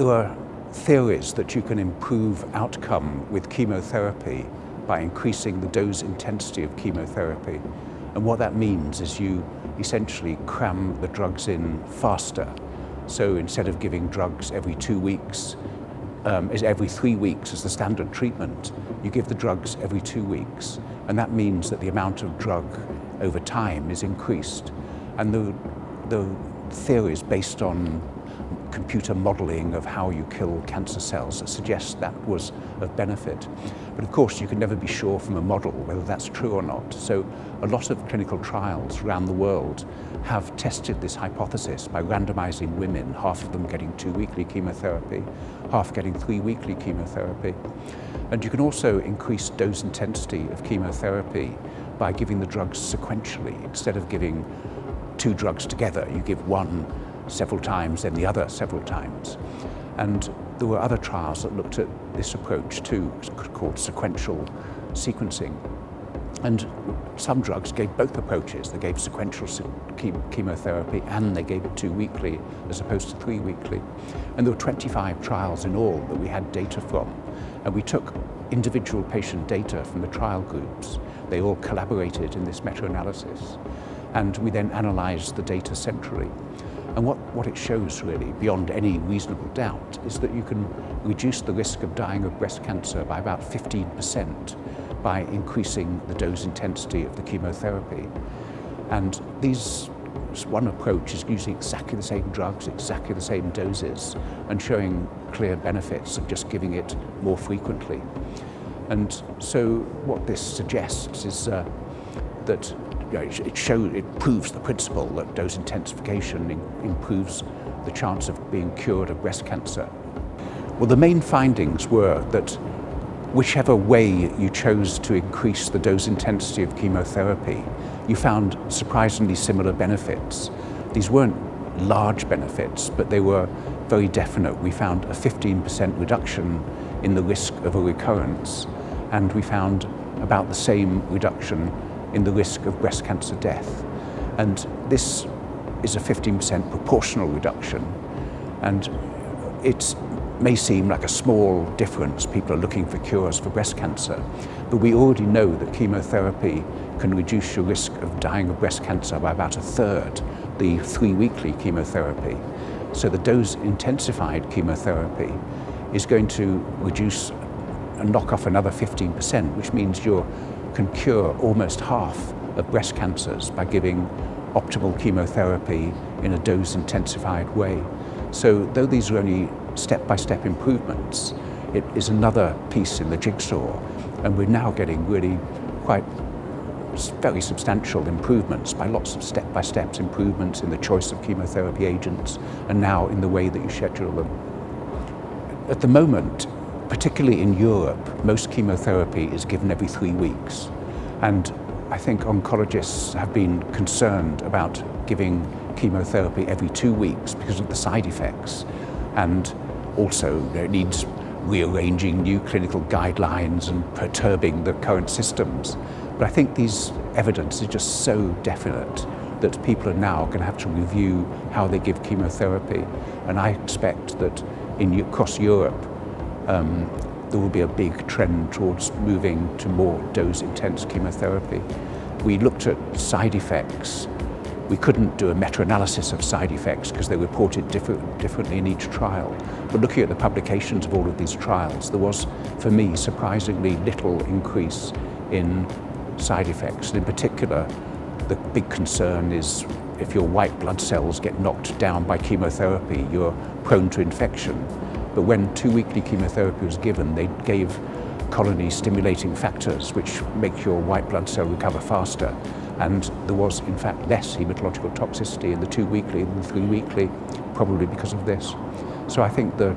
there are theories that you can improve outcome with chemotherapy by increasing the dose intensity of chemotherapy. And what that means is you essentially cram the drugs in faster. So instead of giving drugs every two weeks, um, is every three weeks as the standard treatment, you give the drugs every two weeks. And that means that the amount of drug over time is increased. And the, the theory is based on computer modeling of how you kill cancer cells that suggests that was of benefit. But of course, you can never be sure from a model whether that's true or not. So a lot of clinical trials around the world have tested this hypothesis by randomizing women, half of them getting two weekly chemotherapy, half getting three weekly chemotherapy. And you can also increase dose intensity of chemotherapy by giving the drugs sequentially. Instead of giving two drugs together, you give one several times, then the other several times. And there were other trials that looked at this approach too, called sequential sequencing. And some drugs gave both approaches. They gave sequential chemotherapy and they gave it two weekly as opposed to three weekly. And there were 25 trials in all that we had data from. And we took individual patient data from the trial groups. They all collaborated in this meta-analysis. And we then analyzed the data centrally. And what, what it shows really, beyond any reasonable doubt, is that you can reduce the risk of dying of breast cancer by about 15% by increasing the dose intensity of the chemotherapy. And these one approach is using exactly the same drugs, exactly the same doses, and showing clear benefits of just giving it more frequently. And so what this suggests is uh, that know, it, shows, it proves the principle that dose intensification in, improves the chance of being cured of breast cancer. Well, the main findings were that whichever way you chose to increase the dose intensity of chemotherapy, you found surprisingly similar benefits. These weren't large benefits, but they were very definite. We found a 15% reduction in the risk of a recurrence, and we found about the same reduction in the risk of breast cancer death. And this is a 15% proportional reduction. And it may seem like a small difference. People are looking for cures for breast cancer. But we already know that chemotherapy can reduce your risk of dying of breast cancer by about a third, the three weekly chemotherapy. So the dose intensified chemotherapy is going to reduce and knock off another 15%, which means you're can cure almost half of breast cancers by giving optimal chemotherapy in a dose intensified way. So though these are only step-by-step improvements, it is another piece in the jigsaw and we're now getting really quite very substantial improvements by lots of step-by-step -step improvements in the choice of chemotherapy agents and now in the way that you schedule them. At the moment, particularly in Europe, most chemotherapy is given every three weeks. And I think oncologists have been concerned about giving chemotherapy every two weeks because of the side effects. And also it needs rearranging new clinical guidelines and perturbing the current systems. But I think these evidence is just so definite that people are now going to have to review how they give chemotherapy. And I expect that in, across Europe, um, there will be a big trend towards moving to more dose-intense chemotherapy. We looked at side effects. We couldn't do a meta-analysis of side effects because they reported different, differently in each trial. But looking at the publications of all of these trials, there was, for me, surprisingly little increase in side effects. And in particular, the big concern is if your white blood cells get knocked down by chemotherapy, you're prone to infection. But when two weekly chemotherapy was given, they gave colony stimulating factors which make your white blood cell recover faster. And there was, in fact, less hematological toxicity in the two weekly than the three weekly, probably because of this. So I think the,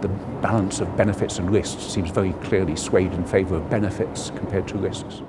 the balance of benefits and risks seems very clearly swayed in favour of benefits compared to risks.